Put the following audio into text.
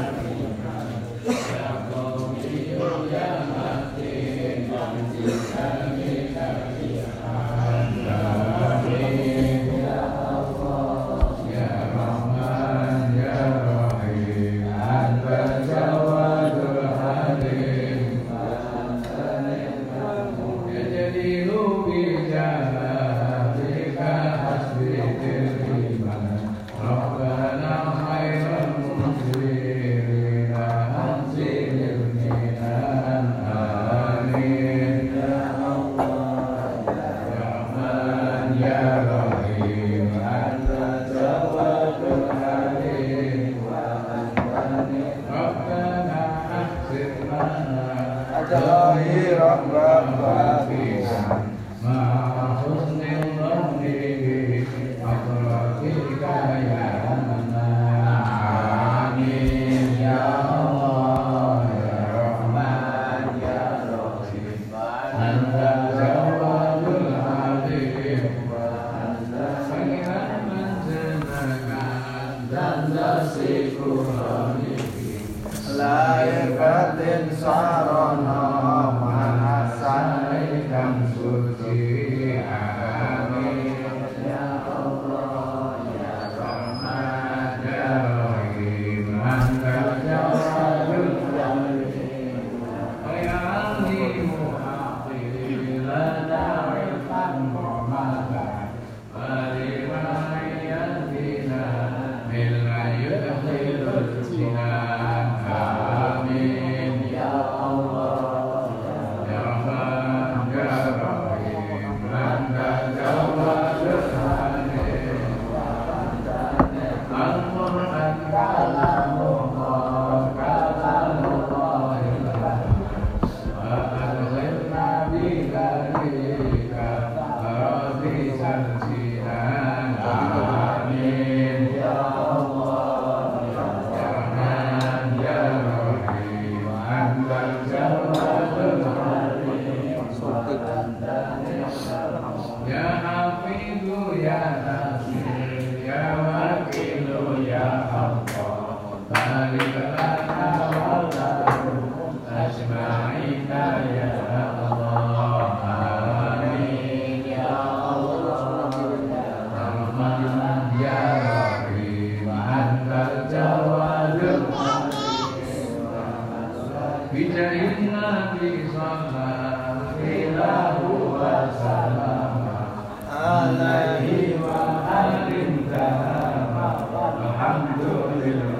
Amen. ظاهرا وباطنا مع حسن الظن بحضرتك يا Dan the secret lahir batin sarono عليه وآل الحمد لله